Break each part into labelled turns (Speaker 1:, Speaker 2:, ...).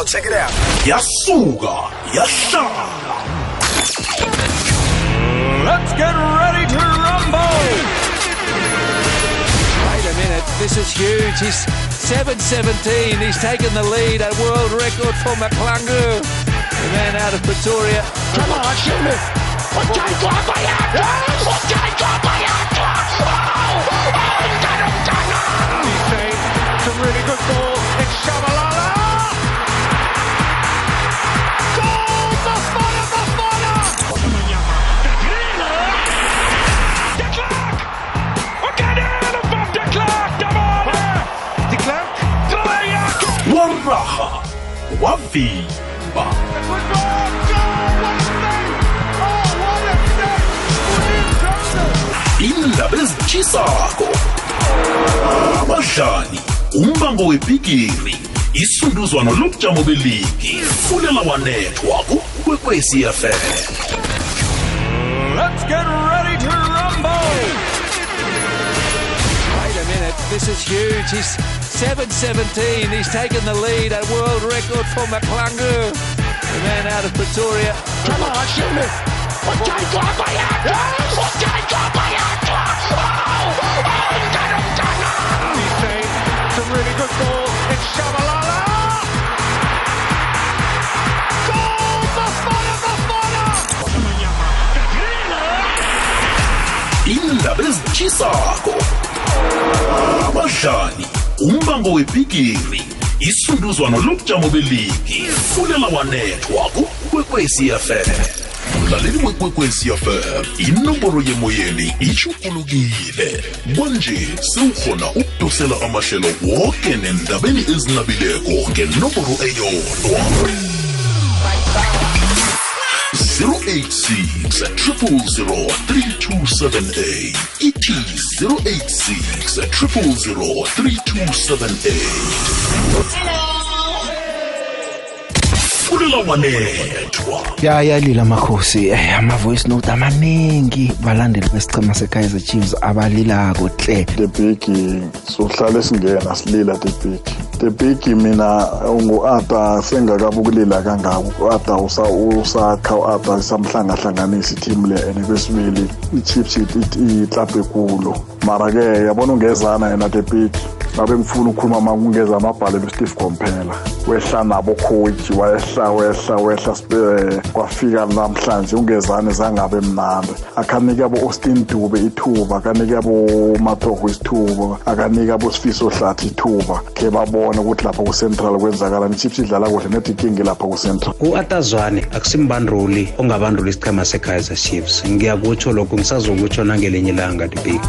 Speaker 1: radio. Check it out.
Speaker 2: yasuka yahlala
Speaker 3: Let's get ready to rumble. Wait a minute, this is huge. He's 7.17. He's taken the lead. A world record for McClungu. The man out of Pretoria.
Speaker 4: Come on, shoot! Mtana, Mtana!
Speaker 3: He's playing some really good ball. It's Shabalala. Bayaka.
Speaker 2: waraha wavimba indaba ezitshisako abadlali umbango webhigiri isunduzwano lobujamo beligi. Fulela wanethwa kukwekwecfm
Speaker 3: Let's get ready to rumble. Wait a minute, this is huge. He's 7.17. He's taken the lead. A world record for McClungu. The man out of Pretoria.
Speaker 4: Come on, shoot it! Ujaitwa Bayaka! Ujaitwa Bayaka! Oh! Oh! Mtana, Mtana!
Speaker 3: He's playing some really good ball. It's Shabalala.
Speaker 2: Indaba ezitshisako abadlali umbango webhigiri isunduzwano lobujamo beligi fulela wanethwa kukwekwecfm mlaleli wekwekwecfm inomboro yemoyeni ishukulukile kwanje sewukhona ukudosela amahlelo woke nendabeni ezinabileko ngenomboro eyodwa. 086 000 3278 ithi 086 000 3278 fulela wanethwa
Speaker 5: ya yalila makhosi eh, ama-voice note amaningi balandeli besicema se-kaizer chiefs abalilako hle
Speaker 6: the big sohlala singena silila the big the big mina ngu-ada sengakabi ukulila kangako. U-ada usa- usakha u-ada samhlangahlanganisa ithimu le and kwesibili i-chiefs iklabhu ekulu mara-ke yabona ungezana yena the big ngabe ngifuna ukukhuluma ma kungeza amabhalelo steve komphela. Wehla nabo coach wehla wehla wehla eh, kwafika namhlanje ungezane zangabe mnandi. Akhanike abo austin dube ithuba akanike abo mathogo isithuba akanike abo sifiso hlathi ithuba. Khe babone ukuthi lapha ku-central kwenzakalani ichiefs idlala kuhle nedi ikingi lapha ku-central.
Speaker 7: U-atazwane akusimbanduli ongabanduli isichema se-kaizer chiefs. Ngiyakutsho lokho ngisazokutsho nangelinye ilanga libig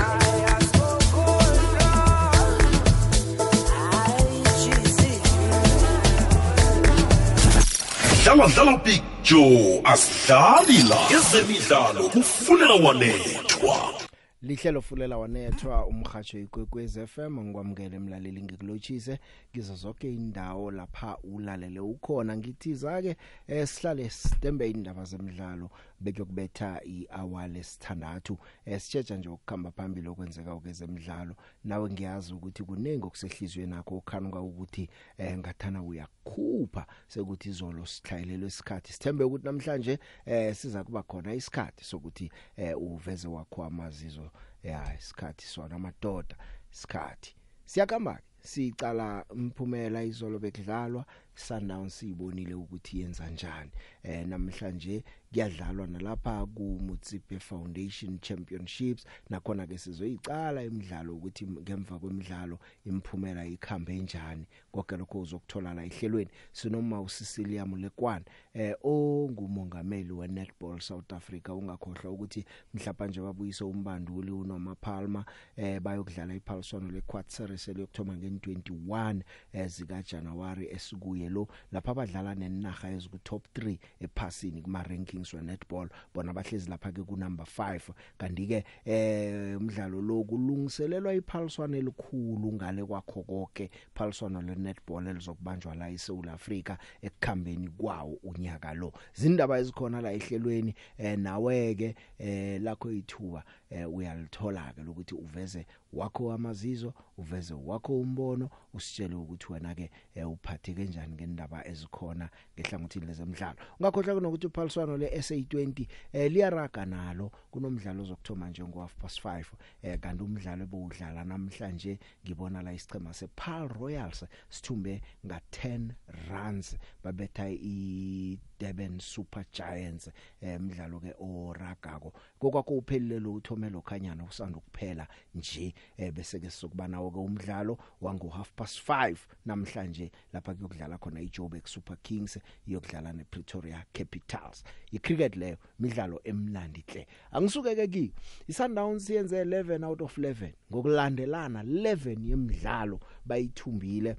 Speaker 2: dlala dlala big joe asidlali la. Ezemidlalo kufulela wanethwa.
Speaker 5: Lihlelo fulela wanethwa umhatsho ikwekwez FM ngikwamukele emlaleli ngikulochise kizo zonke indawo lapha ulalele ukhona. Ngithiza ke eh, sihlale sitembe indaba zemidlalo beke kubetha ihour lesithandathu esitsheja nje ukukhamba phambili okwenzeka kwezemidlalo nawe ngiyazi ukuthi kuningi okusehlizweni nakho ukhanuka ukuthi eh, ngathana uyakhupha sekuthi izolo sihlayelelwe isikhathi. Sithembe ukuthi namhlanje eh, siza kuba khona isikhathi sokuthi eh, uveze wakho amazizo. Ya isikhathi sona amadoda isikhathi. Siyakamba sicala mphumela izolo bekudlalwa Sundowns sibonile ukuthi yenza njani. Eh namhlanje kuyadlalwa nalapha ku Mutsipe Foundation Championships. Nakhona ke sizoyicala imidlalo ukuthi ngemva kwemidlalo imphumela ikhambe njani. Konke lokho uzokuthola la ehlelweni. Sinoma uSicilium Lekwana eh ongumongameli weNetball South Africa ungakhohlwa ukuthi mhlawumbe nje babuyise umbanduli uNoma Palmer eh bayokudlala iphaliswano leQuad Series eliyokthoma nge21 ezika January esikuye lo. Lapha abadlala nenaga eziku top 3 ephasini kuma rankings we netball. Bona bahlezi lapha ke ku number 5 kanti ke eh umdlalo lo kulungiselelwa iphaliswano elikhulu ngale kwakho konke iphaliswano le netball elizokubanjwa la eSouth Africa ekukhambeni kwawo unyaka lo. Zindaba ezikhona la ehlelweni eh nawe ke eh lakho ithuba eh, uyalithola ke ukuthi uveze wakho amazizo uveze wakho umbono usitshele ukuthi wena ke eh, uphatheke kanjani ngendaba ezikhona ngehlangothini lezemidlalo. Ungakhohlwa kunokuthi uphaliswano le SA20 eh, liyaraga nalo kunomdlalo ozokthoma nje ngo half past 5 eh, kanti umdlalo ebowudlala namhlanje ngibona la isichema sePaarl Royals sithumbe nga 10 runs babetha i Durban Super Giants emidlalo ke oragako. Kokwakho uphelile lo uthomelo khanyana usanda ukuphela nje eh, bese ke sokuba nawo ke umdlalo wango half past 5 namhlanje lapha kuyokudlala khona iJoburg Super Kings iyokudlala nePretoria Capitals. Icricket leyo midlalo emnandi hle angisuke ke ki iSundowns yenze 11 out of 11 ngokulandelana 11 yemidlalo bayithumbile.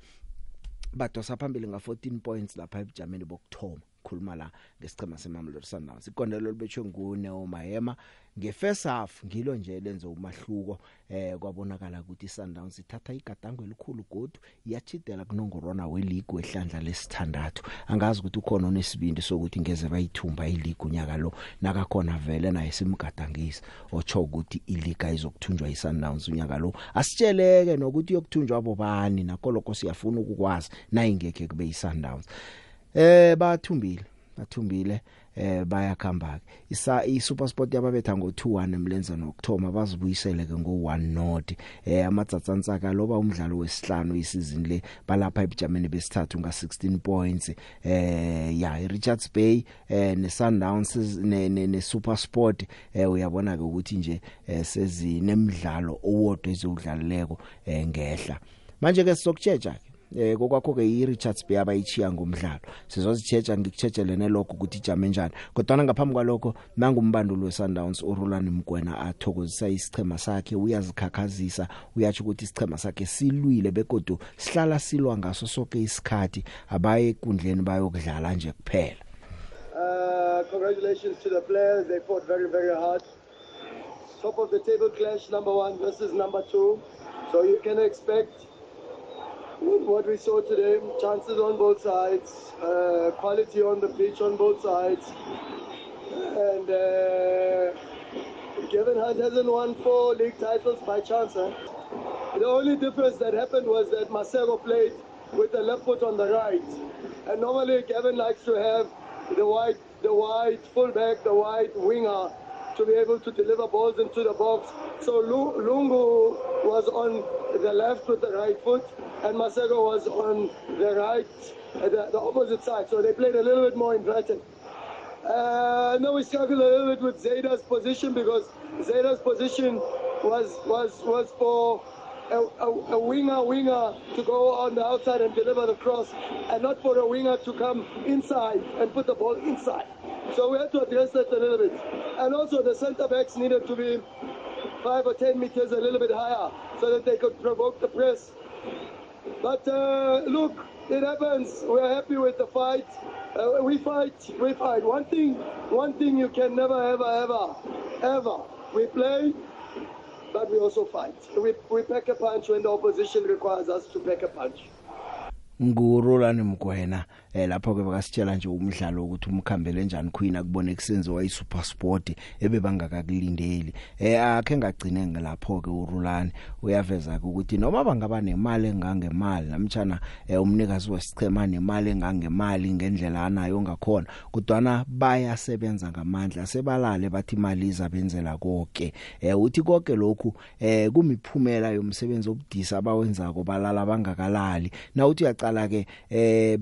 Speaker 5: Badosa phambili nga 14 points lapha ebujameni bokthoma khuluma la ngesichema seMamelodi Sundowns ikondelo libetshwe nguNeo Mahema ngefirst half ngilo nje lenze umahluko eh kwabonakala ukuthi iSundowns ithatha igadango elikhulu godu iyachidela kunongorona weleague wehlandla lesithandathu. Angazi ukuthi ukhona onesibindi sokuthi ngeze bayithumba ileague unyaka lo nakakhona vele naye simgadangisa otsho ukuthi iliga izokuthunjwa iSundowns unyaka lo. Asitsheleke nokuthi yokuthunjwa bobani nakoloko siyafuna ukukwazi nayingeke kube iSundowns. Eh bathumbile bathumbile eh bayakhamba ke isa iSuperSport yababetha ngo2-1 emlenzeni wokthoma bazibuyisele ke ngo1 not. Eh amatsatsantsaka loba umdlalo wesihlanu isizini le balapha eBgermany besithathu nga16 points. Eh ya iRichards Bay eh neSundowns ne, ne, ne SuperSport eh uyabona ke ukuthi nje eh, sezinemidlalo owodwa ezodlaleleko eh ngehla. Manje ke sizokutsheja ke eh kokwakho ke iRichards Bay abayichiya ngomdlalo sizozichecha ngikuchejelene lokho ukuthi ijame njani kodwa ngaphambi kwalokho nangumbandulu weSundowns uRolani Mgwena athokozisa isichema sakhe uyazikhakhazisa uyathi ukuthi isichema sakhe silwile begodu sihlala silwa ngaso sonke isikhathi abaye ekundleni bayokudlala nje kuphela
Speaker 1: Uh, congratulations to the players. They fought very, very hard. Top of the table clash, number one versus number two. So you can expect with what we saw today, chances on both sides, uh, quality on the pitch on both sides. And uh, Kevin Hunt hasn't won four league titles by chance. Huh? The only difference that happened was that Masego played with the left foot on the right. And normally Kevin likes to have the wide, the wide fullback, the wide winger to be able to deliver balls into the box. So Lu- Lungu was on the left with the right foot, and Masego was on the right, uh, the, the opposite side. So they played a little bit more inverted. Uh, now we struggled a little bit with Zeta's position because Zeta's position was was was for a, a, a winger winger to go on the outside and deliver the cross, and not for a winger to come inside and put the ball inside. So we had to address that a little bit. And also the centre backs needed to be five or ten meters a little bit higher so that they could provoke the press. But uh, look, it happens. We are happy with the fight. Uh, we fight, we fight. One thing, one thing you can never, ever, ever, ever. We play, but we also fight. We, we pack a punch when the opposition requires us to pack a punch.
Speaker 5: ngurolani mgwena eh lapho ke bakasitshela nje umdlalo ukuthi umkhambele njani Queen akubone kusenziwa iSuper Sport ebebangakakulindeli. Eh akhe ngagcine ngelapho ke uRolani uyaveza ukuthi noma bangaba nemali engangemali namtjana eh, umnikazi wesichema nemali engangemali ngendlela anayo ngakhona kodwana bayasebenza ngamandla sebalale bathi imali izabenzela konke eh uthi konke lokhu eh kumiphumela yomsebenzi obudisa abawenzako balala bangakalali. Na uthi uyaqala ke eh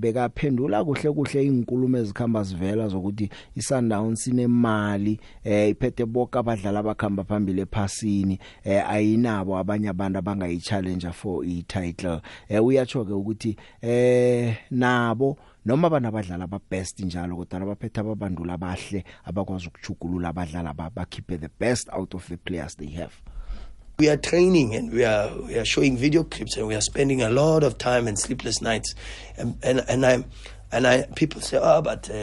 Speaker 5: bekaphendula kuhle kuhle inkulumo ezikhamba zivela zokuthi iSundowns sinemali eh iphethe bonke abadlali abakhamba phambili ephasini eh ayinabo abanye abantu abangayi challenge for i title eh uyatsho ke ukuthi eh nabo noma banabadlali aba best njalo kodwa abaphethe ababandula abahle abakwazi ukuchugulula abadlali abakhiphe the best out of the players they have.
Speaker 8: We are training and we are we are showing video clips and we are spending a lot of time and sleepless nights. And and, and I'm and I people say oh but uh,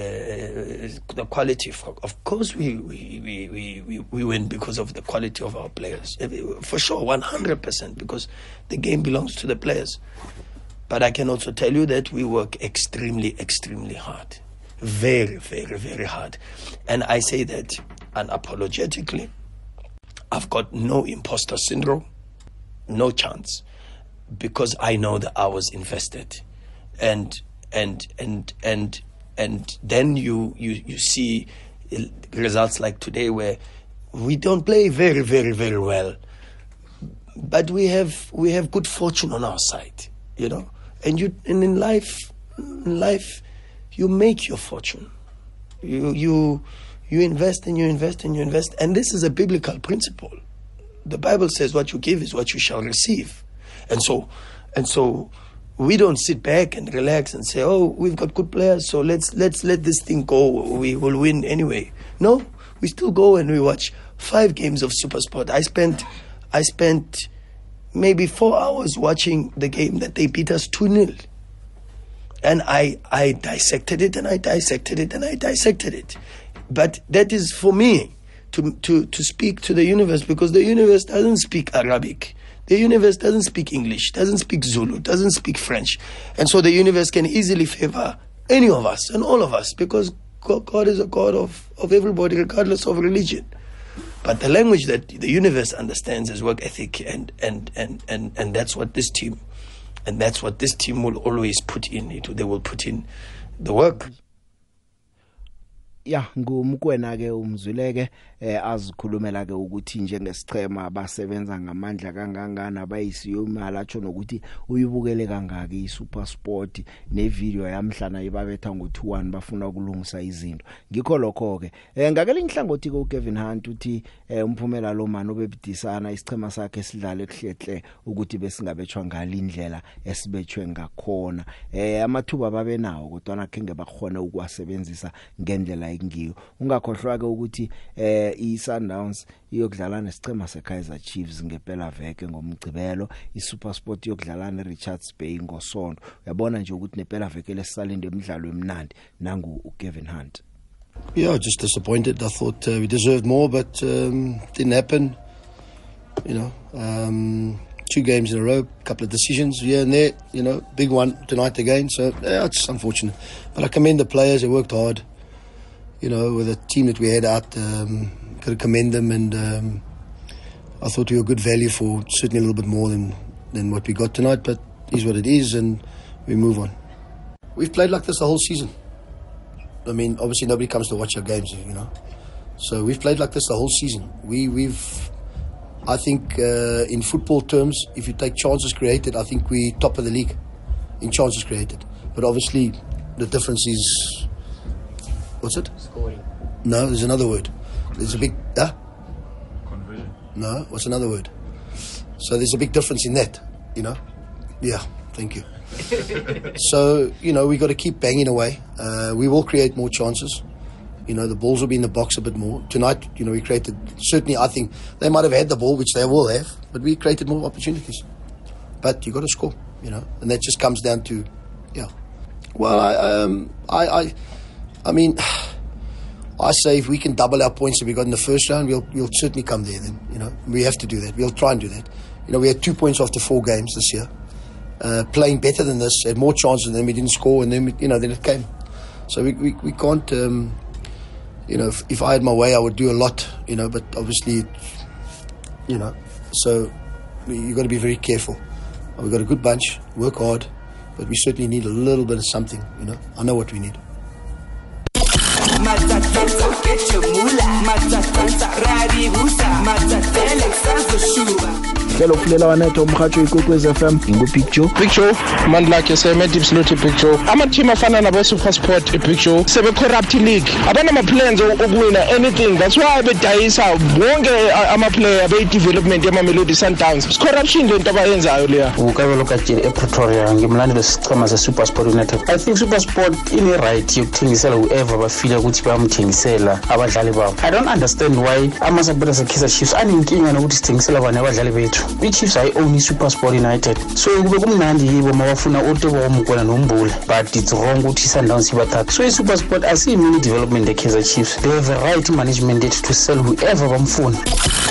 Speaker 8: the quality of, course we we, we, we, we we win because of the quality of our players. For sure 100% because the game belongs to the players. But I can also tell you that we work extremely extremely hard. Very very very hard. And I say that unapologetically. I've got no imposter syndrome, no chance, because I know I was invested, and and and and and then you you you see results like today where we don't play very very very well, but we have we have good fortune on our side, you know, and you and in life in life you make your fortune, you you you invest and you invest and you invest. And this is a biblical principle. The Bible says what you give is what you shall receive. And so, and so we don't sit back and relax and say, "Oh, we've got good players, so let's let's let this thing go. We will win anyway." No, we still go and we watch five games of SuperSport. I spent I spent maybe 4 hours watching the game that they beat us 2-0. And I I dissected it and I dissected it and I dissected it. But that is for me to, to, to speak to the universe because the universe doesn't speak Arabic. The universe doesn't speak English, doesn't speak Zulu, doesn't speak French. And so the universe can easily favor any of us and all of us because God is a God of, of everybody, regardless of religion. But the language that the universe understands is work ethic, and, and, and, and, and that's what this team, and that's what this team will always put in. It, they will put in the work.
Speaker 5: Ya ngumkwena ke umzwileke. Eh azikhulumela ke ukuthi njengesichema basebenza ngamandla kangangana bayisiyo imali atsho nokuthi uyibukele kangaki iSuper Sport. Nevideo yamhlana ibabetha ngo21 bafuna ukulungisa izinto. Ngikho lokho ke eh ngakele inhlangothi ko Kevin Hunt uthi eh umphumela lo mano bebidisana isichema sakhe sidlale kuhlehle ukuthi besingabetshwa ngalindlela esibetshwe ngakhona. Eh amathuba babenawo kodwa nakhe bakhona ukuwasebenzisa ngendlela engiyo ungakhohlwa ke ukuthi eh iSundowns iyokudlala nesicema seKaizer Chiefs ngempela veke ngomgcibelo iSuperSport iyokudlala neRichards Bay ngosonto uyabona nje ukuthi nempela veke lesisalinde emidlalo emnandi nangu uKevin Hunt
Speaker 9: Yeah, just disappointed. I thought uh, we deserved more, but um, didn't happen. You know, um, two games in a row, couple of decisions here and there. You know, big one tonight again. So yeah, it's unfortunate, but I commend the players. They worked hard. You know, with the team that we had out, um, got to commend them, and um, I thought we were good value for certainly a little bit more than than what we got tonight. But is what it is, and we move on. We've played like this the whole season. I mean, obviously nobody comes to watch our games, you know. So we've played like this the whole season. We, we've, I think, uh, in football terms, if you take chances created, I think we top of the league in chances created. But obviously, the difference is, what's it?
Speaker 10: Scoring.
Speaker 9: No, there's another word. There's a big, huh? Conversion. No, what's another word? So there's a big difference in that, you know. Yeah, thank you. so you know we got to keep banging away. Uh, we will create more chances. You know the balls will be in the box a bit more tonight. You know we created certainly. I think they might have had the ball, which they will have, but we created more opportunities. But you got to score. You know, and that just comes down to, yeah. Well, I, um, I, I, I mean, I say if we can double our points that we got in the first round, we'll we'll certainly come there. Then you know we have to do that. We'll try and do that. You know we had two points after four games this year. Uh, playing better than this, had more chances, then we didn't score, and then we, you know then it came. So we we, we can't. Um, you know, if, if I had my way, I would do a lot. You know, but obviously, you know, so you got to be very careful. We've got a good bunch, work hard, but we certainly need a little bit of something. You know, I know what we need.
Speaker 11: Matatanza kechemula Matatanza raribusa Matatele sazoshuba
Speaker 5: hlelo kulela wanetho umhatsho ikwekwez FM ingu-Big Joe.
Speaker 12: Big Joe mandlakhe seme-deep salute Big Joe. Ama-team afana nabo-supersport i-Big Joe sebe-corrupt league. Abanama-plans okuwina anything that's why bedayisa wonke ama-player beyi-development yamamelodi sundowns. Is corruption lento abayenzayo leya.
Speaker 7: Ukabelo kajeni epretoria ngimlandeli wesichema se-supersport united. I think supersport ine-right yokuthengisela whoever bafila ukuthi bayamthengisela abadlali babo. I don't understand why amasapota se-kaizer chiefs anenkinga nokuthi sithengisela bani abadlali bethu. I-chiefs ayi-own i-supersport united. So kube kumnandi yibo ma bafuna otebo omgwena nombula but it's wrong ukuthi i-sundowns ibathatha so i-supersport asiyimini development ye-kaizer chiefs. They have a right management yet to sell whoever bamfuna.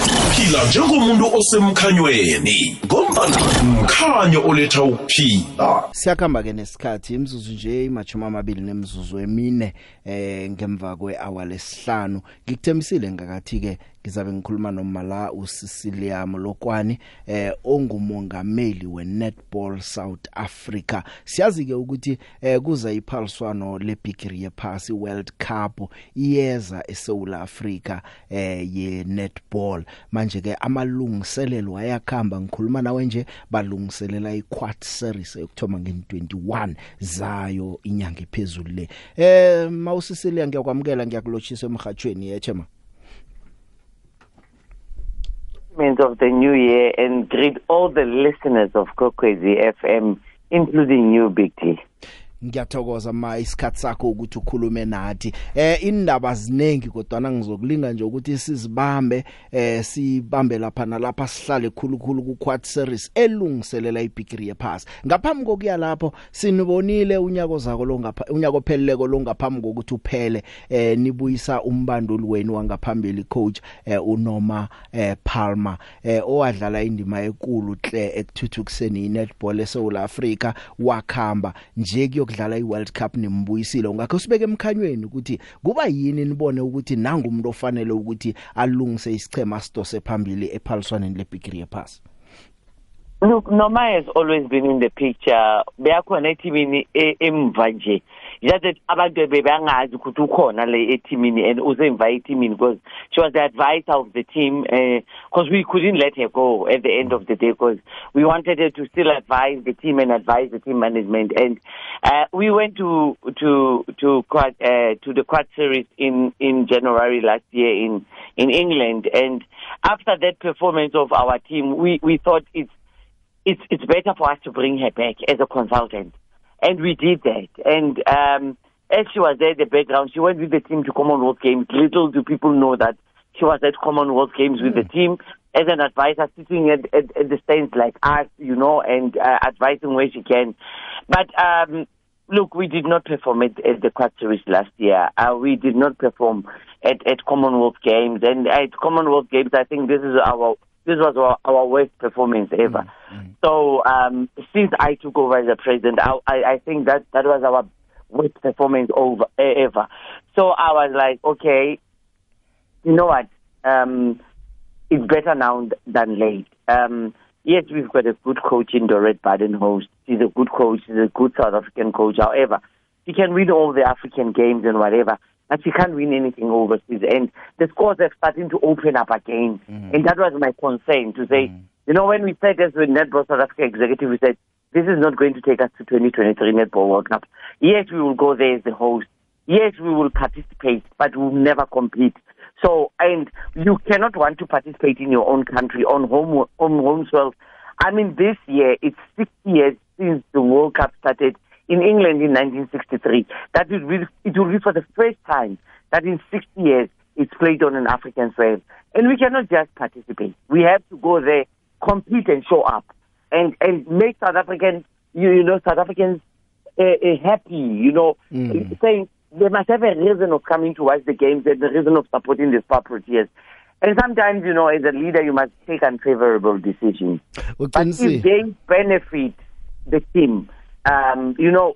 Speaker 2: Phila njengomuntu osemkhanyweni ngombana mkhanyo oletha ukuphila.
Speaker 5: Siyakhamba ke nesikhathi imizuzu nje imachuma amabili nemizuzu emine eh ngemva kwehour lesihlanu. Ngikuthemisile ngakathi ke ngizabe ngikhuluma nomala uSicilium Lokwani eh ongumongameli weNetball South Africa. Siyazi ke ukuthi eh kuza iphaliswano lebigiri yephasi World Cup iyeza eSouth Africa eh ye netball manje ke amalungiselelo ayakhamba ngikhuluma nawe nje balungiselela iquad series yokuthoma nge21 zayo inyanga ephezulu le eh mawusisilia ngiyakwamukela ngiyakulochisa emhathweni yechema
Speaker 10: of the new year and greet all the listeners of Kokwezi FM including you Big T.
Speaker 5: ngiyathokoza ma isikhatsi sakho ukuthi ukhulume nathi. Eh indaba ziningi kodwa ngizokulinga nje ukuthi sizibambe eh sibambe lapha nalapha sihlale khulukhulu ku quad series elungiselela ibigiri yepass ngaphambi kokuya lapho sinibonile unyako zako lo ngapha unyako pheleleko lo ngaphambi kokuthi uphele. Eh nibuyisa umbanduli wenu wangaphambili coach eh uNoma eh Palmer eh owadlala indima enkulu hle ekuthuthukiseni inetball eSouth Africa wakhamba nje yokudlala iWorld Cup nimbuyisile ngakho sibeke emkhanyweni ukuthi kuba yini nibone ukuthi nanga umuntu ofanele ukuthi alungise isichema sidose phambili ephaliswaneni lebigiri yepass
Speaker 10: Look, Noma has always been in the picture. Beyakhona ethimini emva nje. Just abantu bebangazi ukuthi ukhona le eteamini and uzemva eteamini because she was the advisor of the team because uh, we couldn't let her go at the end of the day because we wanted her to still advise the team and advise the team management. And uh, we went to to to quad, uh, to the quad series in in January last year in in England. And after that performance of our team we we thought it's it's it's better for us to bring her back as a consultant. And we did that. And um, as she was there in the background, she went with the team to Commonwealth Games. Little do people know that she was at Commonwealth Games mm. with the hmm. team as an advisor, sitting at, at, at the stands like us, you know, and uh, advising where she can. But um, look, we did not perform at, at the Quad Series last year. Uh, we did not perform at, at Commonwealth Games. And at Commonwealth Games, I think this is our this was our, our worst performance ever. Mm-hmm. So um, since I took over as a president, I, I, I think that that was our worst performance over ever. So I was like, okay, you know what? Um, it's better now than late. Um, yes, we've got a good coach in Dorette Badenhorst. He's a good coach. He's a good South African coach. However, he can win all the African games and whatever but she can't win anything overseas. And the scores are starting to open up again. Mm-hmm. And that was my concern to say, mm-hmm. you know, when we said as with Netball South Africa executive, we said, this is not going to take us to 2023 Netball World Cup. Yes, we will go there as the host. Yes, we will participate, but we will never compete. So, and you cannot want to participate in your own country on home, on home soil. I mean, this year, it's 60 years since the World Cup started in England in 1963. That it will, it will be for the first time that in 60 years it's played on an African soil. And we cannot just participate. We have to go there, compete and show up and, and make South Africans, you, you know, South Africans uh, uh, happy, you know, mm. saying they must have a reason of coming to watch the games and the reason of supporting the properties. And sometimes, you know, as a leader, you must take unfavorable decisions.
Speaker 5: We
Speaker 10: but
Speaker 5: see.
Speaker 10: if they benefit the team, um you know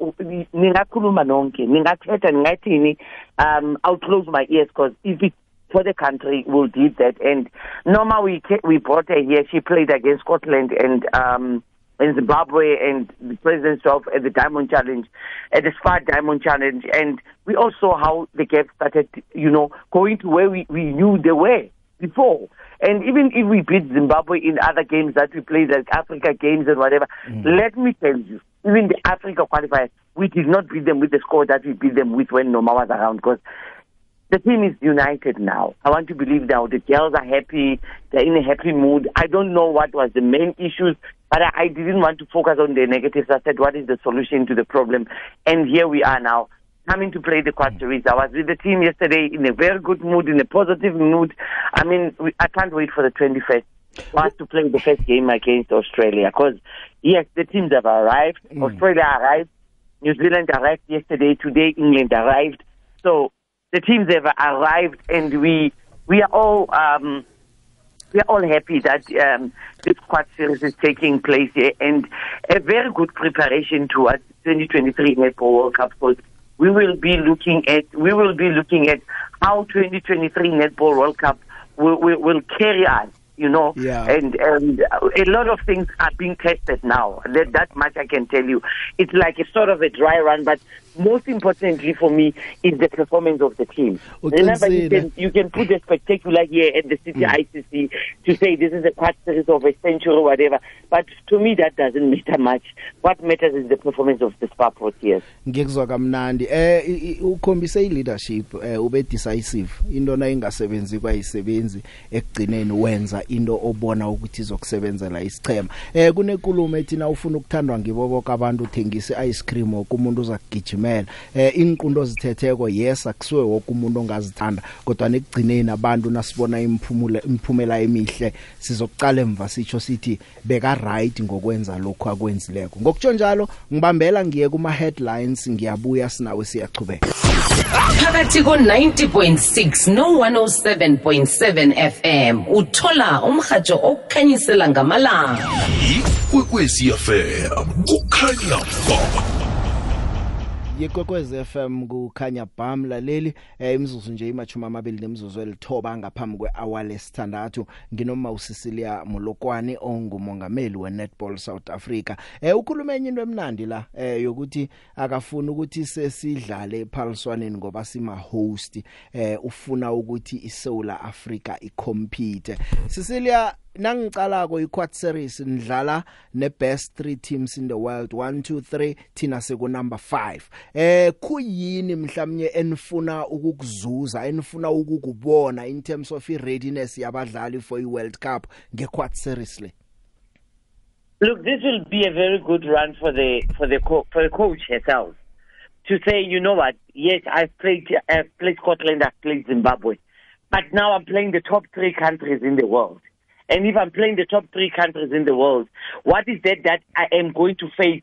Speaker 10: ningakhuluma nonke ningathetha ningathini um i'll close my ears because if it for the country will did that and Norma we we brought her here she played against Scotland and um in Zimbabwe and the President's of at the Diamond Challenge, at the Spar Diamond Challenge, and we also saw how the gap started, you know, going to where we, we knew they were before. And even if we beat Zimbabwe in other games that we played, like Africa games and whatever, mm. let me tell you, even the Africa qualifiers, we did not beat them with the score that we beat them with when Noma was around because the team is united now. I want to believe now the girls are happy, they're in a happy mood. I don't know what was the main issues, but I, I didn't want to focus on the negatives. I said, what is the solution to the problem? And here we are now coming to play the quad series. I was with the team yesterday in a very good mood, in a positive mood. I mean, I can't wait for the 21st for us to play the first game against Australia because, yes, the teams have arrived. Mm. Australia arrived. New Zealand arrived yesterday. Today, England arrived. So the teams have arrived, and we we are all um, we are all happy that um, this quad series is taking place here, and a very good preparation towards 2023 Netball World Cup. Because we will be looking at we will be looking at how 2023 Netball World Cup will, will, will carry us. You know,
Speaker 5: Yeah.
Speaker 10: and and a lot of things are being tested now. That, that much I can tell you. It's like a sort of a dry run, but most importantly for me is the performance of the team. Remember, you
Speaker 5: Uqinisile.
Speaker 10: can you can put a spectacular here at the City ICC to say this is a quad series of a century or whatever. But to me, that doesn't matter much. What matters is the performance of the Spar Proteas.
Speaker 5: ngikuzwa kamnandi eh i- i- ukhombise ileadership eh ube decisive into na ingasebenzi kwayisebenzi ekugcineni wenza into obona ukuthi izokusebenzela isichema eh kunenkulumo ethi na ufuna ukuthandwa ngibo bonke abantu uthengisa ice cream woke umuntu uzakugijimela eh inqundo zithetheko yes akusiwe woke umuntu ongazithanda kodwa nekugcineni abantu nasibona imphumela imphumela emihle sizokuqala emva sitsho sithi beka right ngokwenza lokho akwenzileko. Ngokutsho njalo ngibambela ngiye kuma headlines ngiyabuya sinawe siyachubeka.
Speaker 13: Phakathi ko-90.6 no-107.7 fm uthola umrhatsho okukhanyisela ngamalanga.
Speaker 2: Ikwekwezi fm kukhanya ba
Speaker 5: yekwekwezi FM kukhanya bam laleli eh, imzuzu nje imachuma amabili nemzuzu elithoba ngaphambi kwehour lesithandathu. Nginoma usisilia Molokwane ongumongameli weNetball South Africa. Eh ukhuluma enye into emnandi la eh yokuthi akafuni ukuthi sesidlale ephaliswaneni ngoba sima host eh ufuna ukuthi iSouth Africa icompete Sicilia nangicalako iquad series nidlala ne best 3 teams in the world 1 2 3 thina seku number 5 eh kuyini mhlawumnye enifuna ukukuzuza enifuna ukukubona in terms of i readiness yabadlali for i World Cup ngequad series le
Speaker 10: Look, this will be a very good run for the for the co- for the coach herself to say, you know what? Yes, I've played I've played Scotland, I've played Zimbabwe, but now I'm playing the top three countries in the world. And if I'm playing the top three countries in the world, what is that that I am going to face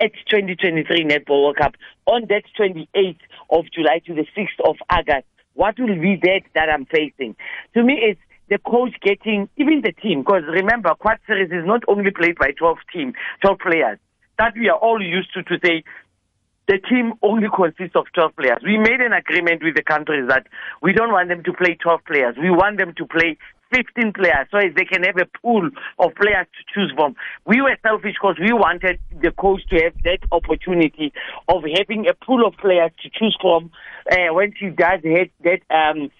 Speaker 10: at 2023 Netball World Cup on that 28th of July to the 6th of August? What will be that that I'm facing? To me, it's the coach getting even the team because remember, quad series is not only played by 12 team, 12 players that we are all used to to say the team only consists of 12 players. We made an agreement with the countries that we don't want them to play 12 players. We want them to play 15 players so they can have a pool of players to choose from. We were selfish because we wanted the coach to have that opportunity of having a pool of players to choose from uh, when she does have that um,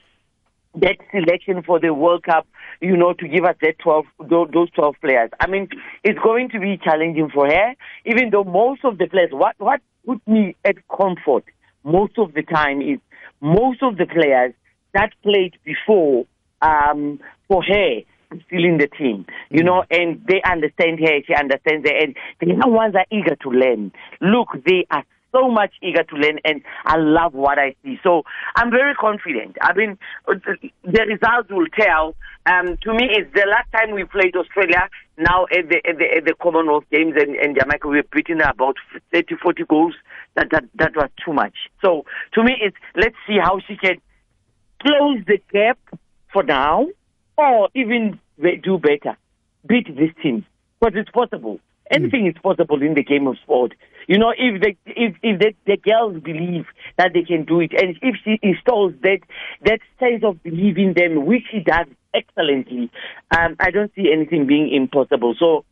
Speaker 10: that selection for the World Cup, you know, to give us that 12, tho- those 12 players. I mean, it's going to be challenging for her, even though most of the players, what, what put me at comfort most of the time is most of the players that played before, um, for her, are still in the team, you know, and they understand her, she understands her, and the young ones are eager to learn. Look, they are so much eager to learn, and I love what I see. So I'm very confident. I mean, the results will tell. Um, to me, it's the last time we played Australia. Now at the at the, at the Commonwealth Games and, and Jamaica, we were beaten about 30, 40 goals. That that that was too much. So to me, it's let's see how she can close the gap for now, or even do better, beat this team because it's possible. Anything is possible in the game of sport. You know, if the if if the, the girls believe that they can do it, and if she installs that that sense of belief in them, which she does excellently, um, I don't see anything being impossible. So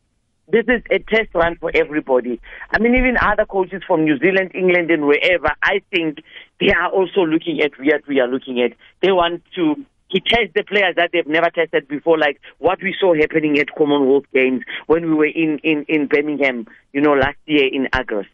Speaker 10: this is a test run for everybody. I mean, even other coaches from New Zealand, England, and wherever, I think they are also looking at what we are looking at. They want to to test the players that they've never tested before, like what we saw happening at Commonwealth Games when we were in, in, in Birmingham, you know, last year in August.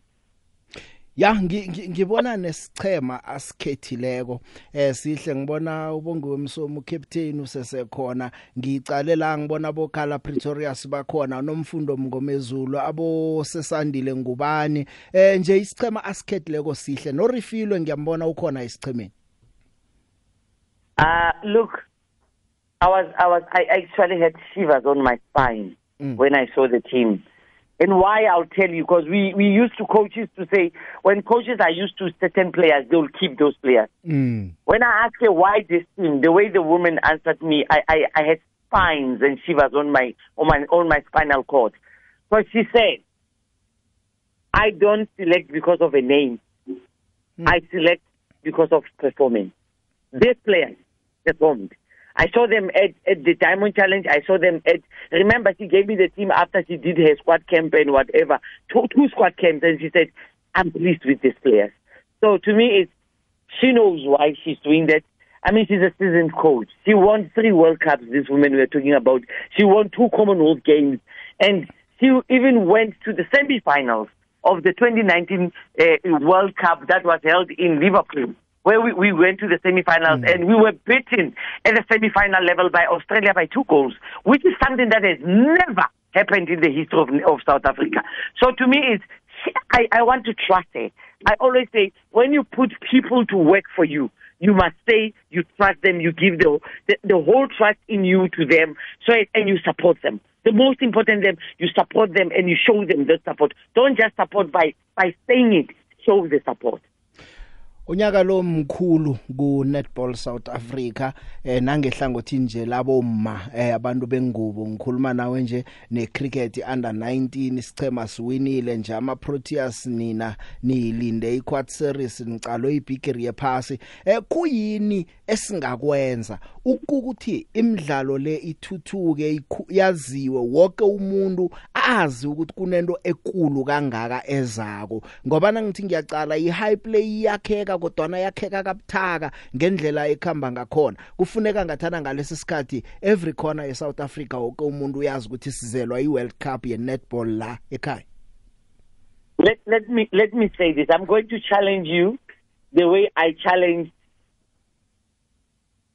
Speaker 5: ya ngi- ngi- ngibona nesichema asikhethileko. Eh sihle ngibona ubongiwe msomo captain usesekhona. Ngicale la ngibona bokhala Pretorius bakhona nomfundo mngomezulu abo sesandile ngubani? Eh nje isichema asikhethileko sihle. No refilwe ngiyambona ukhona isichemeni
Speaker 10: Uh, look, I was, I was, I actually had shivers on my spine when I saw the team. And why I'll tell you, because we, we used to coaches to say when coaches are used to certain players, they'll keep those players.
Speaker 5: mm.
Speaker 10: When I asked her why this team, the way the woman answered me, I, I, I had spines and shivers on my on my on my spinal cord. Because she said, I don't select because of a name. I select because of performance. These players performed. I saw them at, at the Diamond Challenge. I saw them at. Remember, she gave me the team after she did her squad camp and whatever, two, two squad camps, and she said, "I'm pleased with these players." So to me, it's she knows why she's doing that. I mean, she's a seasoned coach. She won three World Cups. This woman we're talking about. She won two Commonwealth Games, and she even went to the semi-finals of the 2019 uh, World Cup that was held in Liverpool, where we, we went to the semi-finals and we were beaten at the semi-final level by Australia by two goals, which is something that has never happened in the history of, of South Africa. So to me, it's I, I want to trust her. I always say when you put people to work for you, you must say you trust them, you give the, the, the whole trust in you to them, so and you support them. The most important them, you support them and you show them the support. Don't just support by by saying it. Show the support.
Speaker 5: Unyaka lo mkhulu ku Netball South Africa eh nangehlangothi nje labo ma eh abantu bengubo ngikhuluma nawe nje ne cricket under 19 isichema siwinile nje ama Proteas nina nilinde i quad series nicalo ibigiri yephasi. Eh kuyini esingakwenza? Ukukuthi imidlalo le ithuthuke yaziwe wonke umuntu azi ukuthi kunento ekulu kangaka ezako. Ngoba nangithi ngiyacala i high play yakheka kodwa yakheka kabuthaka ngendlela ekhamba ngakhona kufuneka ngathana ngalesi sikhathi every corner ye South Africa wonke umuntu uyazi ukuthi sizelwa i World Cup ye netball la ekhaya
Speaker 10: Let let me let me say this. I'm going to challenge you the way I challenged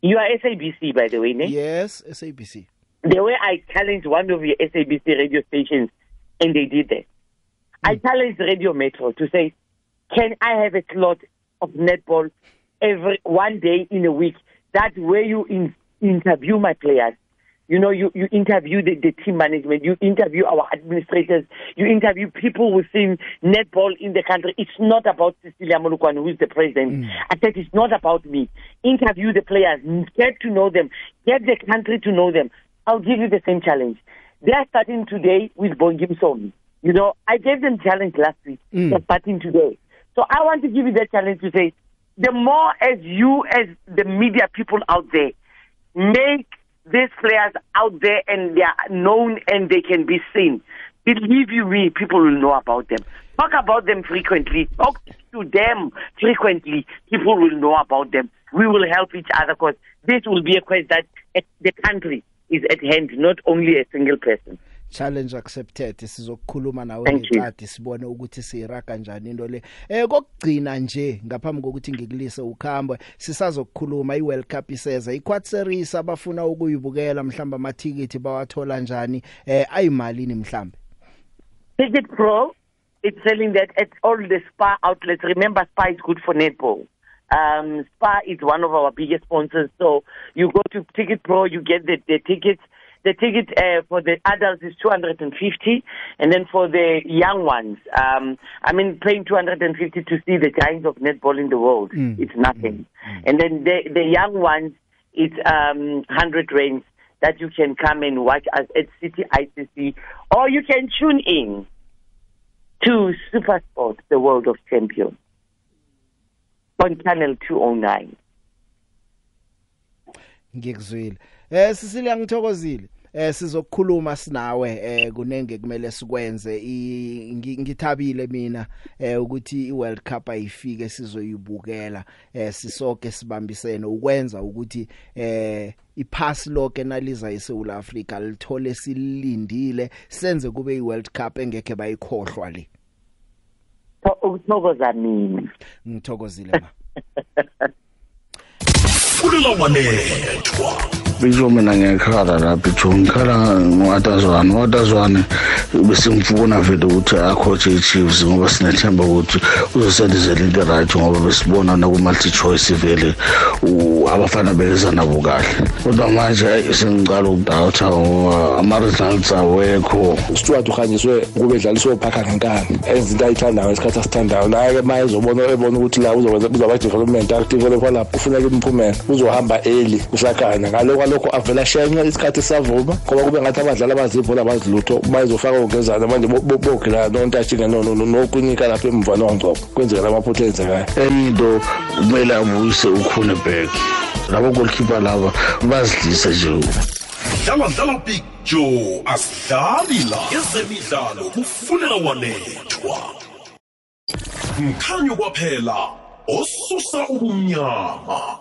Speaker 10: You are SABC, by the way, ne?
Speaker 5: Yes, SABC.
Speaker 10: The way I challenged one of your SABC radio stations, and they did that. Mm. I challenged Radio Metro to say, can I have a slot of netball every one day in a week? That where you in, interview my players. You know, you, you interview the, the team management, you interview our administrators, you interview people within netball in the country. It's not about Cecilia Molukwane, who is the president. Mm. I said it's not about me. Interview the players, get to know them, get the country to know them. I'll give you the same challenge. They are starting today with Bongim Song. You know, I gave them challenge last week. Mm. They're starting today. So I want to give you that challenge to say, the more as you, as the media people out there, make these players out there and they are known and they can be seen. Believe you me, people will know about them. Talk about them frequently. Talk to them frequently. People will know about them. We will help each other because this will be a quest that the country is at hand, not only a single person.
Speaker 5: Challenge accepted. Sizokukhuluma nawe ngeqadi sibone ukuthi siyira kanjani into le. Eh kokugcina nje ngaphambi kokuthi ngikulise ukhambo sisazokukhuluma iWorld Cup iseza. Iquad series abafuna ukuyibukela mhlamba amathikithi bawathola njani? Eh ayimalini mhlambe?
Speaker 10: Ticket Pro it's selling that at all the spa outlets. Remember spa is good for netball. Um spa is one of our biggest sponsors. So you go to Ticket Pro you get the, the tickets. The ticket uh, for the adults is 250 and then for the young ones um i mean paying 250 to see the giants of netball in the world mm. it's nothing. Mm. and then the the young ones it's um 100 rands that you can come and watch us at city icc or you can tune in to supersport the world of champions on channel 209
Speaker 5: ngikuzwile. Eh sisilia ngithokozile. Eh sizokukhuluma sinawe eh kunenge kumele sikwenze. Ngithabile mina eh ukuthi iWorld Cup ayifike sizoyibukela. Eh sisoke sibambisene ukwenza ukuthi eh iphasi lonke naliza eSouth Africa lithole silindile senze kube iWorld Cup engeke bayikhohlwa le.
Speaker 10: Ukuthokoza mina
Speaker 5: ngithokozile ma.
Speaker 2: Fulela wanethwa
Speaker 7: bisho mina ngiyakhala la bisho ngikhala ngoatazwane uatazwane besimfuna vele ukuthi akhotshe i-chiefs ngoba sinethemba ukuthi uzosendizela into right ngoba besibona naku-multi choice vele abafana beza nabo kahle. Kodwa manje sengicala ukudawutha ngoba ama-results awekho.
Speaker 12: Ustuart uhanyiswe kube edlaliswe ophakha ngenkani enza into ayithandayo ngesikhathi asithandayo. Naye-ke ma ezobona ebona ukuthi la uzaba development akudevelopha lapho kufuneka imiphumela uzohamba early usakhanya. Ngalokho abalokhu avela shenxe isikhathi savuma ngoba kube ngathi abadlali abazibhola abazilutho bayizofaka ongezana manje bogila nontatshika nokunika lapha emva nongcobo kwenzeka lamaphutha enzekayo
Speaker 14: enye into kumele abuyise ukhonebek labo goalkeeper laba bazidlisa nje.
Speaker 2: Dlala dlala big joe asidlali la. Ezemidlalo kufuneka wanethwa. Mkhanyo kwaphela osusa ubumnyama.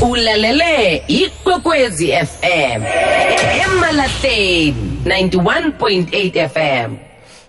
Speaker 13: Ulalele ikwekwezi fm emalahleni 91.8 fm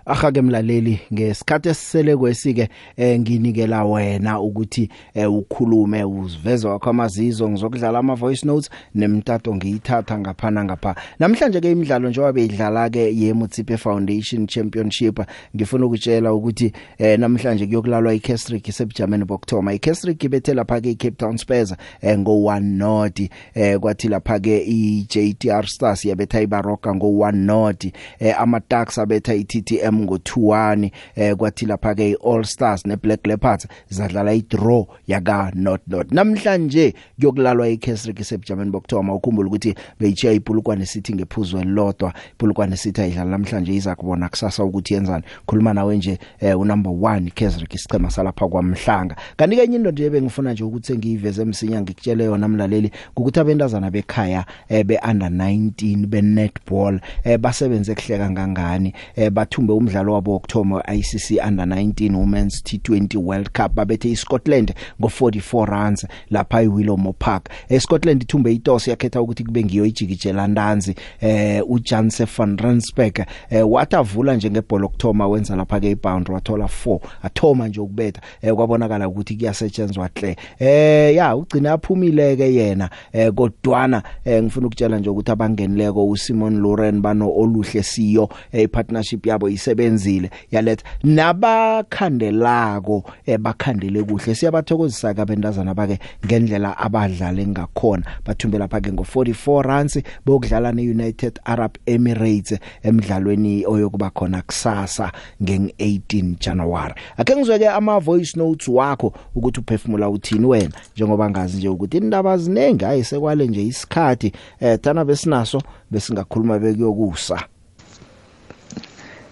Speaker 5: aha ke mlaleli ngesikhathi esisele kwesike eh, nginikela wena ukuthi eh, ukhulume uziveze wakho amazizo ngizokudlala ama voice notes nemtato ngiyithatha ngaphana ngapha namhlanje ke imidlalo njengoba beyidlala ke yeMutsipe Foundation Championship. Ngifuna ukutshela ukuthi eh, namhlanje kuyokulalwa iCastric sebujameni bokthoma iCastric ibethe lapha ke iCape Town Spurs eh, ngo 1 not eh, kwathi lapha ke iJTR Stars yabetha iBaroka ngo 1 not eh, ama Ducks abetha iTTM ngo2-1 eh kwathi lapha ke All Stars neBlack Leopards zadlala idraw yaka not not namhlanje kuyokulalwa iCastric sebujameni bokthoma ukhumbula ukuthi beyichiya iPulukwane City ngephuzu elilodwa. iPulukwane City ayidlala namhlanje iza kubona kusasa ukuthi yenzani. Khuluma nawe nje eh unumber 1 iCastric isichema salapha kwaMhlanga. Kanti ke enye into nje bengifuna nje ukuthi ngiyiveze emsinya ngikutshele yona mlaleli ukuthi abentazana bekhaya eh be under 19 be netball eh basebenze kuhle kangangani eh bathumbe umdlalo wabo wokthoma ICC under 19 Women's T20 World Cup. Babethe iScotland ngo44 runs lapha eWillow Park. eScotland ithumbe itosi yakhetha ukuthi kube ngiyo ijikijela ndanzi eh uJanse van Rensburg eh wathavula nje ngebhola okthoma wenza lapha ke iboundary wathola 4 athoma nje ukubetha eh kwabonakala ukuthi kuyasetshenzwa hle eh ya ugcina aphumile ke yena eh kodwana eh ngifuna ukutshela nje ukuthi abangenileko uSimon Lauren bano oluhle CEO eh partnership yabo isebenzile yaletha nabakhandelako ebakhandele kuhle. Siyabathokozisa ke abentazana bake ngendlela abadlala ngakhona. Bathumbe lapha ke ngo44 runs bokudlala neUnited Arab Emirates emidlalweni oyokuba khona kusasa ngeng18 January. Ake ngizweke ama voice notes wakho ukuthi uphefumula uthini wena njengoba ngazi nje ukuthi indaba zinenge ayisekwale nje isikhathi eh thana besinaso besingakhuluma bekuyokusa.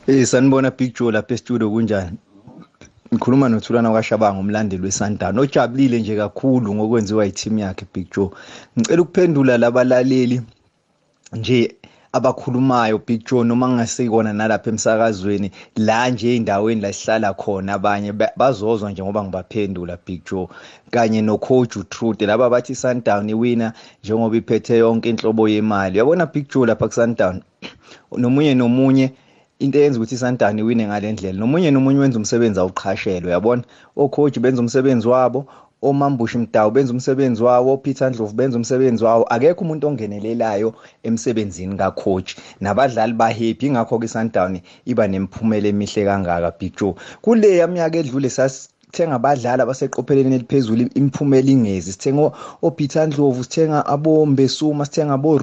Speaker 15: Eh sanibona Big Joe lapha e-studio kunjani? Ngikhuluma noThulana kwaShabanga umlandeli weSundowns. Ojabulile nje kakhulu ngokwenziwa yiteam yakhe Big Joe. Ngicela ukuphendula labalaleli nje abakhulumayo Big Joe noma ngingasikona nalapha emsakazweni la nje eindaweni la sihlala khona abanye bazozwa nje ngoba ngibaphendula Big Joe kanye no coach uTruth laba bathi Sundown iwina njengoba iphethe yonke inhlobo yemali. Uyabona Big Joe lapha kuSundown nomunye nomunye into eyenza ukuthi iSundowns iwine ngalendlela nomunye nomunye wenza umsebenzi awuqhashelwe yabona ocoach benza umsebenzi wabo omambushi mdawu benza umsebenzi wawo Peter Ndlovu benza umsebenzi wawo. Akekho umuntu ongenelelayo emsebenzini kacoach. Nabadlali ba happy ingakho ke iSundowns iba nemphumela emihle kangaka Big Joe. Kule yaminyaka edlule sas sithenga abadlali abaseqopheleni eliphezulu imiphumela ingezi. Sithenga oPeter Ndlovu sithenga abombe Suma sithenga abo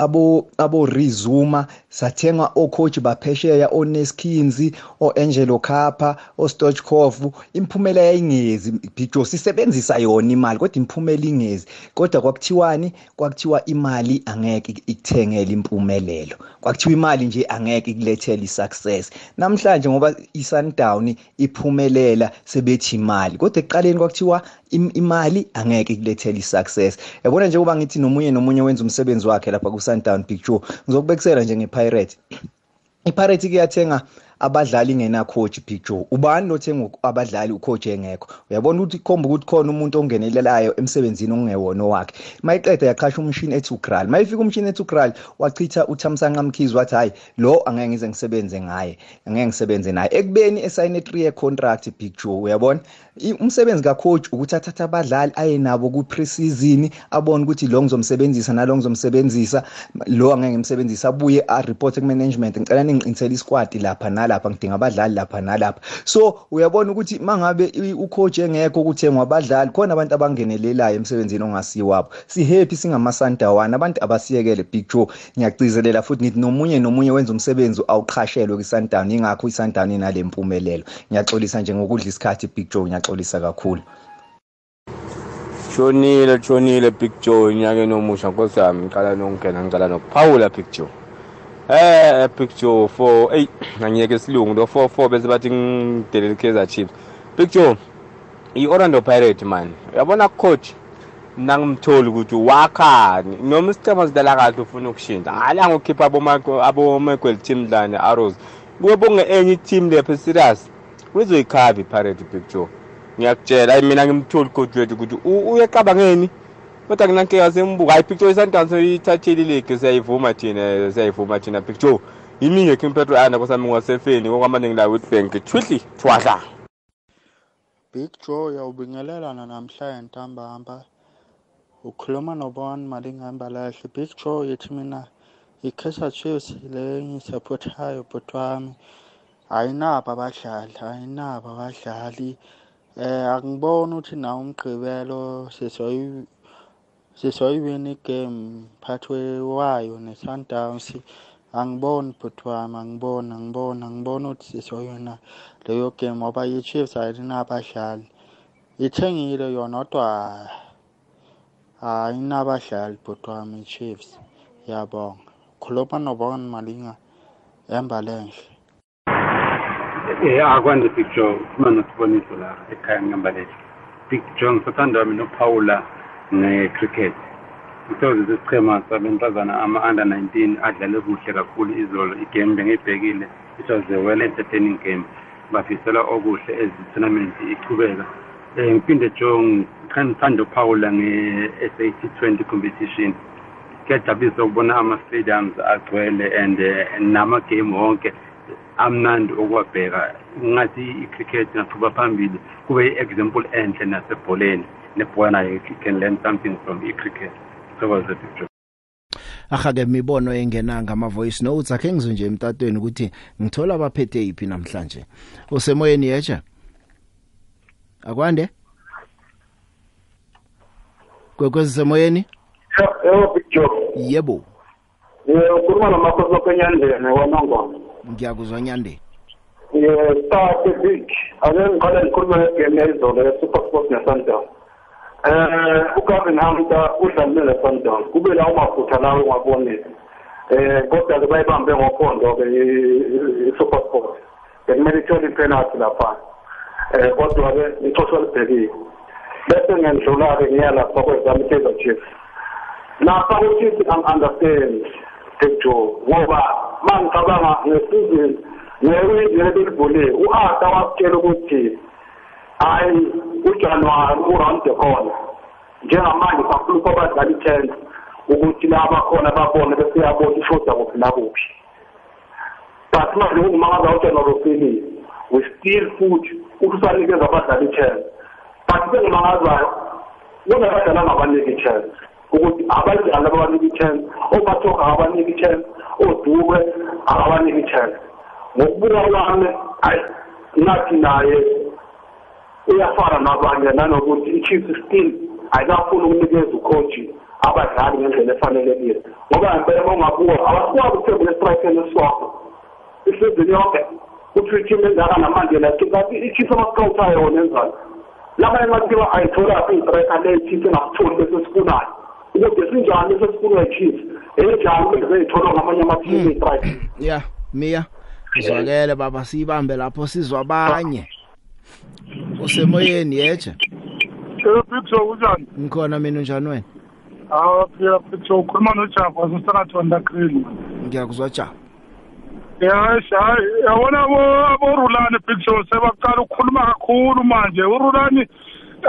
Speaker 15: abo abo Rizuma sathenga ocoach baphesheya oNeskinzi oAngelo Kappa oStochkov imphumela yayingezi. Bijo sisebenzisa yona imali kodwa imphumela ingezi. Kodwa kwakuthiwani kwakuthiwa imali angeke ikuthengele impumelelo. Kwakuthiwa imali nje angeke ikulethele isuccess. Namhlanje ngoba iSundown iphumelela sebethi imali. Kodwa ekuqaleni kwakuthiwa imali angeke ikulethele isuccess. Yabona nje kuba ngithi nomunye nomunye wenza umsebenzi wakhe lapha ku-Sundown Picture ngizokubekisela nje ngePirates. iPirates kuyathenga abadlali ngena coach Big Joe ubani lothenga abadlali ucoach engekho? Uyabona ukuthi ikhomba ukuthi khona umuntu ongenelelayo emsebenzini ongewona wakhe. Mayiqeda yaqhasha umshini ethi uGral mayifika umshini ethi uGral wachitha uThamsanqa Mkhizi wathi hayi lo angeke ngize ngisebenze ngaye angeke ngisebenze naye. Ekubeni esayine 3 year contract Big Joe uyabona umsebenzi kacoach ukuthi athathe abadlali aye nabo ku pre-season abone ukuthi lo ngizomsebenzisa nalo ngizomsebenzisa lo angeke ngimsebenzisa abuye a report ku management ngicela ningiqinisele isquad lapha nalapha ngidinga abadlali lapha nalapha. So uyabona ukuthi mangabe ucoach engekho kuthengwa abadlali khona abantu abangenelelayo emsebenzini ongasiwabo. Si happy singamasandawana abantu abasiyekele Big Joe. Ngiyagcizelela futhi ngithi nomunye nomunye wenza umsebenzi awuqhashelwe kwiSundown ingakho iSundown inalempumelelo ngiyaxolisa nje ngokudla isikhathi Big Joe ngiyaxolisa kakhulu.
Speaker 16: Shonile shonile Big Joe enyakeni omusha. Nkosi yami ngicala nokungena ngicala nokuphawula Big Joe. Eh Big Joe for ey angiyeke isilungu lo 44 bese bathi ngidelele Kaizer Chiefs. Big Joe i-Orlando Pirates man. Uyabona coach nangimtholi ukuthi wakhani noma isicema sidlala kahle ufuna ukushintsha. Hhayi angokhipha abomakwel team dlane arrows kube bonge enye i-team lepho serious. Uzoyikhava i-pirate picture ngiyakutshela hayi mina ngimtholi coach wethu ukuthi uyecabangeni kodwa kunankinga sembuka hayi picture isundowns ithathile iligi siyayivuma thina siyayivuma thina picture. Yimi ngekho impetro anda kwasami ngwasefeni kokwamaningi la witbank. Twitli thwadla.
Speaker 17: Big Joe uyawubingelelana namhlanje ntambama ukhuluma nobon malingambalahle Big Joe yethi mina i-Kaizer Chiefs le ngisapothayo bhuti wami ayinabo abadlali ayinabo abadlali eh angiboni ukuthi nawo umgqibelo sizoyi sizoyiwina igame phathwe wayo ne-Sundowns. Angiboni bhuti wami angiboni angiboni angiboni ukuthi sizoyina leyo game ngoba i-Chiefs ayinabadlali ithengile yona kodwa ayinabadlali bhuti wami i-Chiefs yabonga. Khuluma nobona malinga embalenhle
Speaker 18: Eh akwande Big Joe uma nosiboniso la ekhaya ngambalele Big Joe ngisathanda mina ukuphawula nge-cricket ngithokozisa isichema sabentazana ama-under 19 adlale kuhle kakhulu izolo. Igame bengiyibhekile. It was a well entertaining game. Bafisela okuhle as i-tournament ichubeka um ngiphinde Joe ngithanda ukuphawula nge-SAT 20 competition. Kuyajabulisa ukubona ama-stadiums agcwele and nama-game wonke amnandi okuwabheka ngathi i-cricket ingaqhuba phambili kube i-example enhle nasebholeni. Nebhola nayo can learn something from i-cricket thokoze picture
Speaker 5: ahake imibono engenanga ama voice notes. Akhe ngizwe nje emtatweni ukuthi ngithola abaphethe iphi namhlanje. Usemoyeni yecha akwande? Kwekwezi semoyeni
Speaker 19: yebo big job
Speaker 5: yebo.
Speaker 19: Yebo ukhuluma namakhosi lokwenyandeni wanongoma
Speaker 5: ngiyakuzwa nyande.
Speaker 19: Ye start big ake ngiqale ngikhuluma ngegame yayizolo ye-super sport ne-sundown eh ugavin hamta udlalile ne-sundown kube lawo maphutha lawo ungabonile eh kodwa-ke bayibambe ngophondo-ke i-super sport. Bekumele ithole ipenalty lapha. Eh kodwa-ke ixosho libhekile. Bese ngendlula-ke ngiya lapha kwezami i-kaizer chiefs. Lapha ku-chiefs ang-understand Joe ngoba mangicabanga ngesizini ngewindi belivule u-Arthur wakutshela ukuthi hayi uJanuary uround the corner njengamanje sakhuluma abadlali i-10 ukuthi laba khona babone bese yabona ishoda kuphi nakuphi. But manje ungumangaza uJanuary ufelile we still futhi ukusanikeza abadlali i-10 but bengimangazayo kunabadlali angabaniki i-10 ukuthi abadlali ababanika i-chance omathoka akabanika i-chance odube akabanika i-chance ngokubuka kwami hayi nathi naye uyafana nabanye nanokuthi i-chiefs still ayikafuni ukunikeza ukhoji abadlali ngendlela efanelekile. Ngoba ngempela uma ungabuka abasikwazi ukuthembela esitrayikeni esiswakho isizini yonke kuthi ithimu engaka namandela kanti i-chiefs amascoutayo yona enzani laba engathiwa ayitholaphi iyitrayika le i-chiefs engasitholi bese sifunayo ukuthi sinjani sesifunwa i-chiefs enjani bese zeyitholwa ngamanye amathimu eyi-strike
Speaker 5: ya mia uzwakele baba siyibambe lapho sizwa abanye. Usemoyeni yeje
Speaker 20: Picture kunjani?
Speaker 5: ngikhona mina unjani wena
Speaker 20: Ah, phela picture ukhuluma noJabu wasesakathonda Green.
Speaker 5: ngiyakuzwa ja
Speaker 20: Ya, hayi, yabona abo aborulani picture sebaqala ukukhuluma kakhulu manje. URulani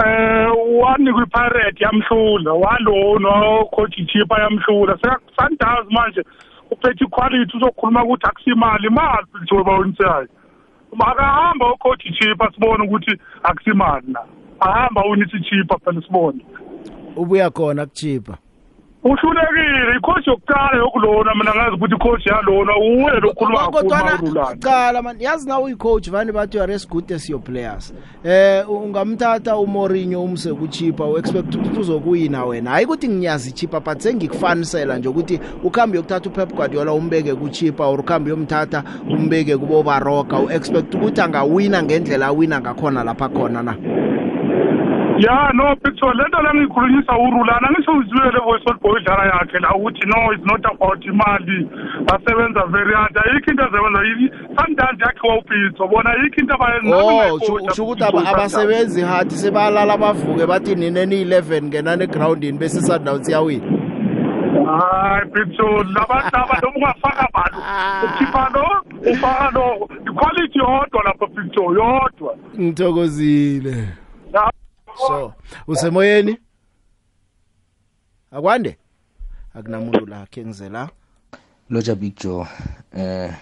Speaker 20: eh wanikwa iPirate yamhlula, walona coach Chipa yamhlula. Sekasandazi manje uphethe quality uzokhuluma ukuthi akusimali imali picture bawunisayo. Makahamba ucoach Chipa sibone ukuthi akusimali na. ahamba unisi chipa phela sibone
Speaker 5: ubuya khona kuchipa
Speaker 20: uhlulekile ikhosi yokuqala yokulona mina ngazi ukuthi ikhosi yalona uwe lokhuluma
Speaker 5: kodwana qala man yazi nawe uyicoach vani bathi you are as good as your players. Eh ungamthatha uMourinho umse kuchipa uexpect ukuthi uzokuwina wena. Hayi ukuthi ngiyazi ichipa but sengikufanisela nje ukuthi ukhambe yokuthatha uPep Guardiola umbeke kuchipa or ukhambe yomthatha umbeke kubo Baroka uexpect ukuthi angawina ngendlela awina ngakhona lapha khona na?
Speaker 20: Ya no picture lento la ngiyikhulunyisa urulana ngisho uzibele voice old boy idlala yakhe la ukuthi no it's not about imali basebenza very hard ayikho into azebenza sometimes yakhe wawupitso bona ayikho into
Speaker 5: Oh usho ukuthi aba- abasebenzi hard sebalala bavuke bathi nine ni11 ngenani egroundini bese Sundowns iyawina.
Speaker 20: hayi picture labantu aba noma ungafaka balo ukhipha lo ufaka lo iquality yodwa lapha picture yodwa
Speaker 5: Ngithokozile. So usemoyeni? Akwande? Akunamuntu la khe ngize la.
Speaker 21: loja big joe eh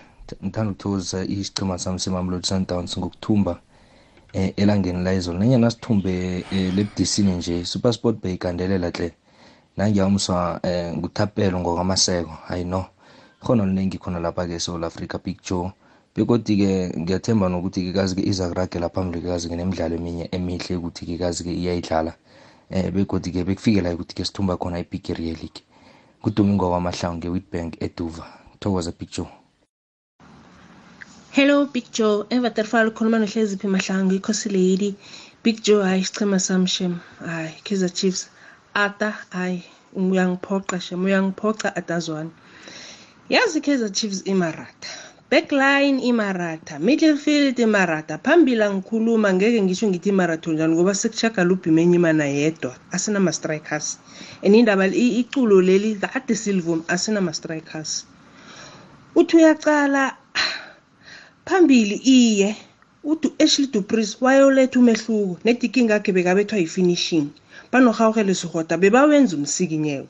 Speaker 21: ngithanda ukuthokozisa isichema sami semamlodi sundowns ngokuthumba eh elangeni la izolo nanyana sithumbe eh, lebudisini nje supersport beyigandelela hle nangiyamswa eh nguthapelo ngokwamaseko hayi no khona liningi khona lapha-ke esouth africa big joe begodi-ke ngiyathemba nokuthi-ke kazi-ke iza kuragela phambili kazi-ke nemidlalo eminye emihle ukuthi-ke kazi-ke iyayidlala. Eh begodi-ke bekufike la ukuthi-ke sithumba khona ibigiri ye-league kudomingo kwamahlangu nge-witbank eduva. Thokoza big joe.
Speaker 22: Hello big joe. Evaterfal ukhuluma nohleziphi mahlangu ikhosi lady big joe hayi isichema sami shem. Hayi kaizer chiefs. Ata hayi uyangiphoqa shem. Uyangiphoqa atazwane. Yazi kaizer chiefs imaratha backline imaratha middlefield imaratha phambili angikhuluma ngeke ngisho ngithi imaratho njani ngoba sekushaka lubhimenye imana yedwa asinama-strikers. And indaba i- iculo leli kade silivuma asinama-strikers. Uthi uyacala phambili iye uthi ashley dupris wayoletha umehluko nedikinga akhe bekabethwa yi-finishing. Banorhawurhele sigota bebawenza umsikinyeko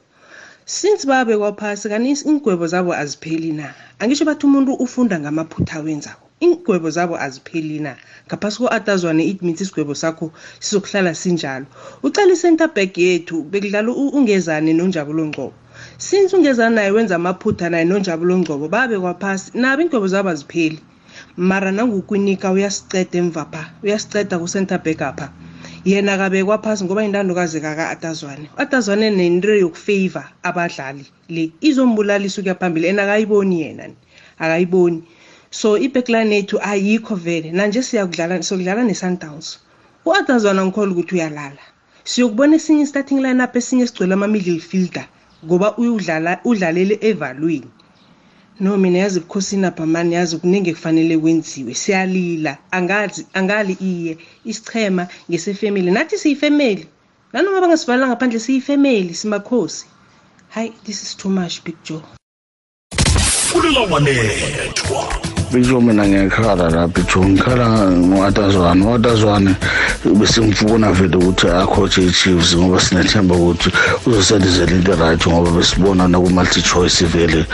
Speaker 22: since babekwa phasi kani iingwebo zabo azipheli na? Angisho bathi umuntu ufunda ngamaphutha awenzako. Iingwebo zabo azipheli na? Ngaphasi ko-atazwane it means isigwebo sakho sizokuhlala sinjalo. Ucala i-center back yethu bekudlala ungezane nonjabulo ngcobo since ungezane naye wenza amaphutha naye nonjabulo ngcobo babekwa phasi nabo iingwebo zabo azipheli. Mara nangukwinika uyasiceda emva pha uyasiceda ku-center back apha. Yena kabekwa phasi ngoba intandokazi kaka-atazwane. Atazwane nento yokufavor abadlali le izombulalisa ukuya phambili and akayiboni yena ni. Akayiboni. So ibackline yethu ayikho vele. Nanje siyakudlala siyokudlala ne-sundowns. U-atazwane angikholi ukuthi uyalala. Siyokubona esinye i-starting line up esinye sigcwele ama-middle fielder ngoba uyudlala udlalele evalweni. No mina yazi ebukhosini apha mani yazi kuningi kufanele kwenziwe. Siyalila. Angazi angali iye. Isichema ngesefemeli nathi siyifemeli nanoma bangasivalela ngaphandle siyifemeli simakhosi. Hayi this is too much big joe.
Speaker 2: Fulela wanethwa.
Speaker 14: Bisho mina ngiyakhala la bisho ngikhala ngo-atazwane u-atazwane besimfuna vele ukuthi akhotshe i-chiefs ngoba sinethemba ukuthi uzosendizela into right ngoba besibona naku-multi-choice vele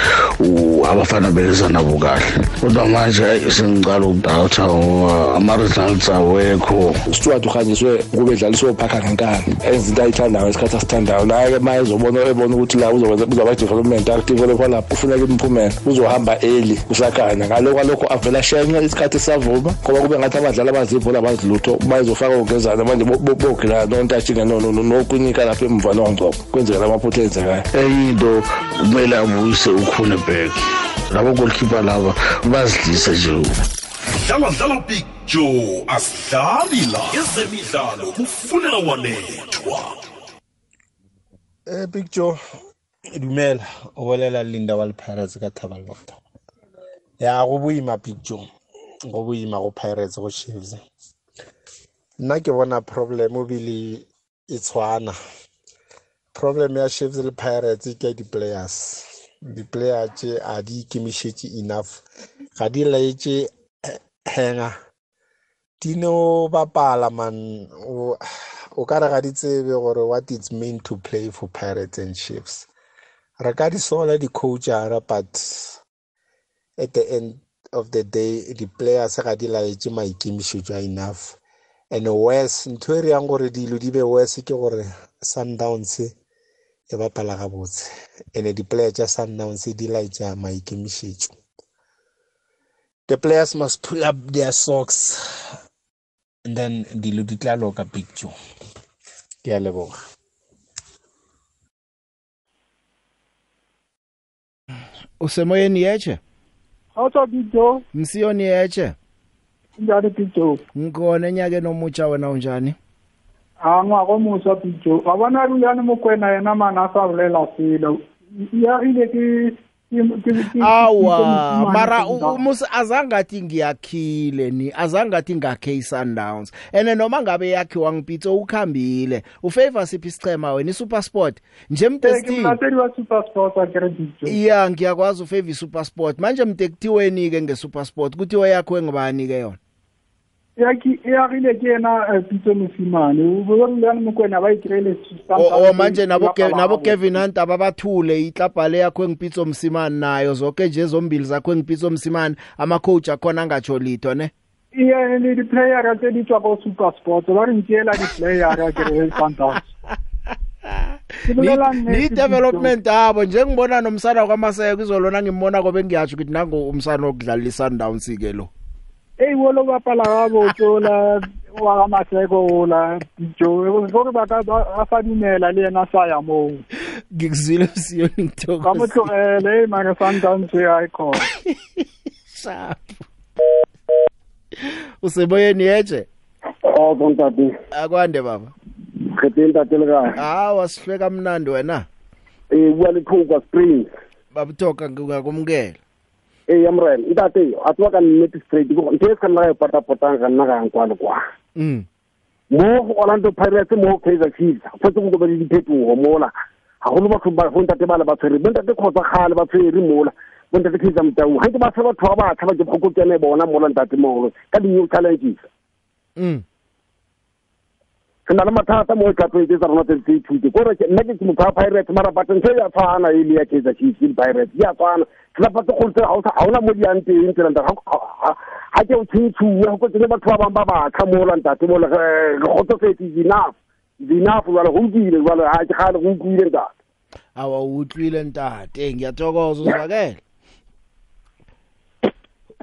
Speaker 14: u- abafana beza nabo kahle. Kodwa manje hayi sengicala ukudawutha ngoba ama-results awekho.
Speaker 23: Stuart uhanjiswe kube edlaliswe uphakha ngenkani. Enza into ayithandayo ngesikhathi asithandayo. Naye-ke ma ezobona ebona ukuthi la uzokwenza uzaba i-development active kwalapho kufuneka imiphumela. Uzohamba early kusakhanya. Ngalo kwalokho avela shenye isikhathi sisavuma ngoba kube ngathi abadlali abazibhola abazilutho bayizofaka ugezana manje bogilana nontatshike nokwinika lapha emva nongcobo kwenzeka lamaphutha enzekayo
Speaker 14: enye into kumele abuyise ukhunebek labo goalkeeper laba bazidlisa nje
Speaker 2: dlala dlala big joe asidlali la ezemidlalo kufunela wanethwa
Speaker 24: Eh Big Joe dumela o bolela Linda wa Pirates ka Thaba Lofta. Ya go boima Big Joe. Go boima go Pirates go Chiefs. Nna ke bona problem o bile e tshwana. Problem ya Chiefs le Pirates ke di players. Di players tše a di ikemišetše enough. Ga di laetše henga. Di no bapala man o o ka re ga di tsebe gore what it's mean to play for pirates and chiefs re ka di sola di-coachara but at the end of the day di-players ga di laetse maikemišetšo a enough and wes ntho e re yang gore dilo di be wes ke gore sundowns e bapala gabotse and di-player tša sundowns di laetša maikemišetšo the players must pull up their socks and then dilo di tla loka picture ke a leboga
Speaker 5: Usemoyeni yeche?
Speaker 25: How's Big Joe?
Speaker 5: Msiyoni yeche?
Speaker 25: Njani Big Joe?
Speaker 5: Ngikona enyakeni omutsha wena unjani?
Speaker 25: angwakomusa big joe wa bona rulane mokwena yena mana a sa bolela selo ya ile ke ke- ke- ke-
Speaker 5: awa
Speaker 25: ke-
Speaker 5: mara
Speaker 25: ke-
Speaker 5: u- umusi azangathi ngiyakhile ni azangathi ngakhe i-sundowns. Ene noma ngabe yakhiwa ngipitso ukhambile. Ufavor siphi isichema wena? I-supersport? Nje
Speaker 25: Eh, ke
Speaker 5: mtesti
Speaker 25: mlatedi wa super sports akere big joe
Speaker 5: ya ngiyakwazi ufavor i-supersport. Manje mde kuthiweni-ke nge-supersport? Kuthiwe yakhiwe ngibani-ke yona?
Speaker 25: Yaki eagile ke yena eh, pitso mosimane. Rulane mokwena ba ikirele
Speaker 5: o o manje nabo Ke- nabo Kevin Hunt ababathule iklabha le yakho engipitso msimani nayo. Zonke nje zombili zakho engipitso msimani ama coach akhona angatsho litho ne?
Speaker 25: Iye le di-playera tse di tswa ko super sports ba re nkiela di-playera kere sundowns Ke bolela
Speaker 5: ni
Speaker 25: nnete,
Speaker 5: development abo njengibona nomsana kwamaseko izolona ngimbona kobe ngiyatsho ukuthi nango umsana okudlala i-Sundowns ke lo.
Speaker 25: Eyi wolo bapala ga botsola wa ga maseko ola jo? Gore ba ka ba- a sa dumela le yena sa ya moo
Speaker 5: ngikuzwile msiyo
Speaker 25: ka
Speaker 5: ngithokoza
Speaker 25: mo tlogele e mare sundowns ya ikhona
Speaker 5: sharp useboyeni yeje
Speaker 26: Oh bontate.
Speaker 5: akwande baba.
Speaker 26: Khetheng tate le kae?
Speaker 5: hawa sihlwe kamnandi wena.
Speaker 26: Eh bua le Kruger Springs.
Speaker 5: babuthoka ngakumkela
Speaker 26: Eh yamrel, ntate, a tswa ka nnete straight go ntse se kana ga pata pata ga nna ga nkwa le kwa.
Speaker 5: mm
Speaker 26: Mo go Orlando Pirates mo Kaizer Chiefs. Fa tse go be le diphetogo mola. Ha go le batho ba go ntate ba ba tshwere. Bo ntate khotsa gale ba tshwere mola. Bo ntate Kaizer Mtau. Ha ke ba se batho ba ba tshaba ke go kene bona mola ntate mo ka di new challenges.
Speaker 5: Mm
Speaker 26: se na le mathata mo tlapeng tse tsa rona tse tse ithute. Kore ke- nna ke ke motho wa pirates mara but ntho ya tshwana e le ya kaizer chiefs le pirates ya tshwana. Tlelapa tse kgolo tse ga o sa- ga ona mo di yang teng tselanta ga ke o tshentshue go kotsene batho ba bangwe ba batšha mo lantate mo re kgotsofetse is enough is enough. Jale go utlwile jale ga ke gale go utlwile ntate.
Speaker 5: Awa utlwile ntate. Ngiyathokoza uzwakele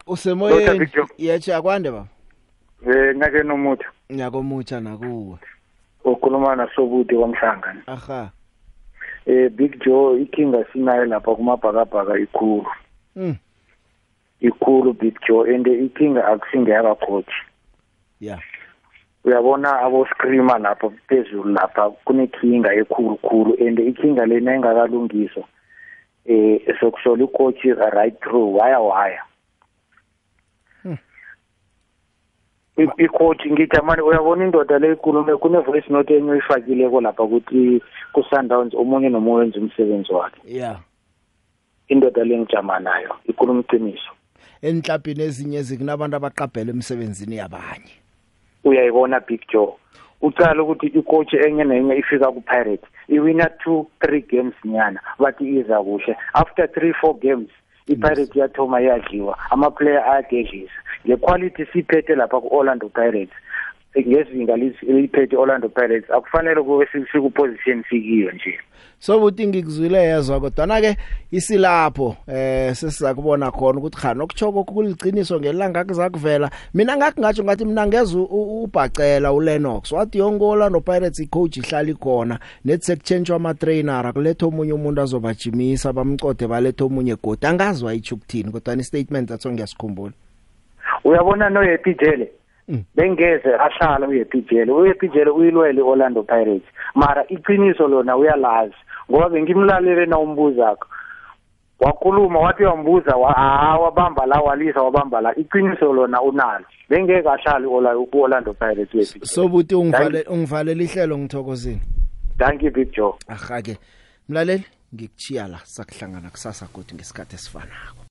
Speaker 5: usemoyeni yeche akwande baba
Speaker 27: Eh ngake nomuthi
Speaker 5: nyakomutsha nakuwe.
Speaker 27: Ukhuluma nasobudi kwamhlanga.
Speaker 5: aha
Speaker 27: Eh Big Joe ikinga sinayo lapha kumabhakabhaka ikhulu.
Speaker 5: mm
Speaker 27: Ikhulu Big Joe and ikinga akusingeka coach.
Speaker 5: yeah
Speaker 27: Uyabona abo screamer lapha phezulu lapha kunekinga ekhulu khulu and ikinga lena engakalungiswa. Eh sokusola icoach right through wire wire. I- icoach ngithi manje uyabona indoda le ikhulume kune voice note enye oyifakileko lapha ukuthi ku-sundowns omunye nomunye wenza umsebenzi wakhe.
Speaker 5: Yeah
Speaker 27: indoda le ngijama nayo ikhuluma iqiniso.
Speaker 5: Enhlapini ezinye zikunabantu abaqabhela emsebenzini yabanye.
Speaker 27: Uyayibona big joe? Ucala ukuthi icoach enye nenye ifika ku-pirate iwina two three games nyana bathi iza kuhle. After three four games i-pirate yathoma yadliwa amaplayer ayagedlisa. Ngequality siyiphethe lapha ku-orlando pirates. Ngezinga lis- liyiphethe i-orlando pirates akufanele kube si- sikuposition sikiyo nje.
Speaker 5: So buthi ngikuzwile yezwa kodwa ke isilapho eh sesiza kubona khona ukuthi cha nokuchoko kuliqiniso ngelanga kuzakuvela mina ngathi ngathi ngathi mina ngeze u- u- ubhacela uLenox. Wathi yongola no Pirates icoach ihlala ikhona nethi sekuchange ama trainer kuletho umunye umuntu azobajimisa bamcode baletho umunye godi angazi wayithi ukuthini kodwa ni statement atho ngiyasikhumbula
Speaker 27: uyabona no-happy jele bengeze ahlala u-happy jele u-happy jele uyilwele i-orlando pirates. Mara iqiniso lona uyalazi ngoba bengimlalele na umbuzakho wakhuluma wathi uyambuza wa- ah, wabamba la walisa wabamba la. Iqiniso lona unalo. Bengeke ahlale u-Orla- u-orlando pirates u-Happy Jele.
Speaker 5: so buthi ungivale ungivalele ihlelo ngithokozini
Speaker 27: thank you big joe.
Speaker 5: Aha ke mlaleli ngikuchiya la sakuhlangana kusasa godi ngesikhathi esifanako.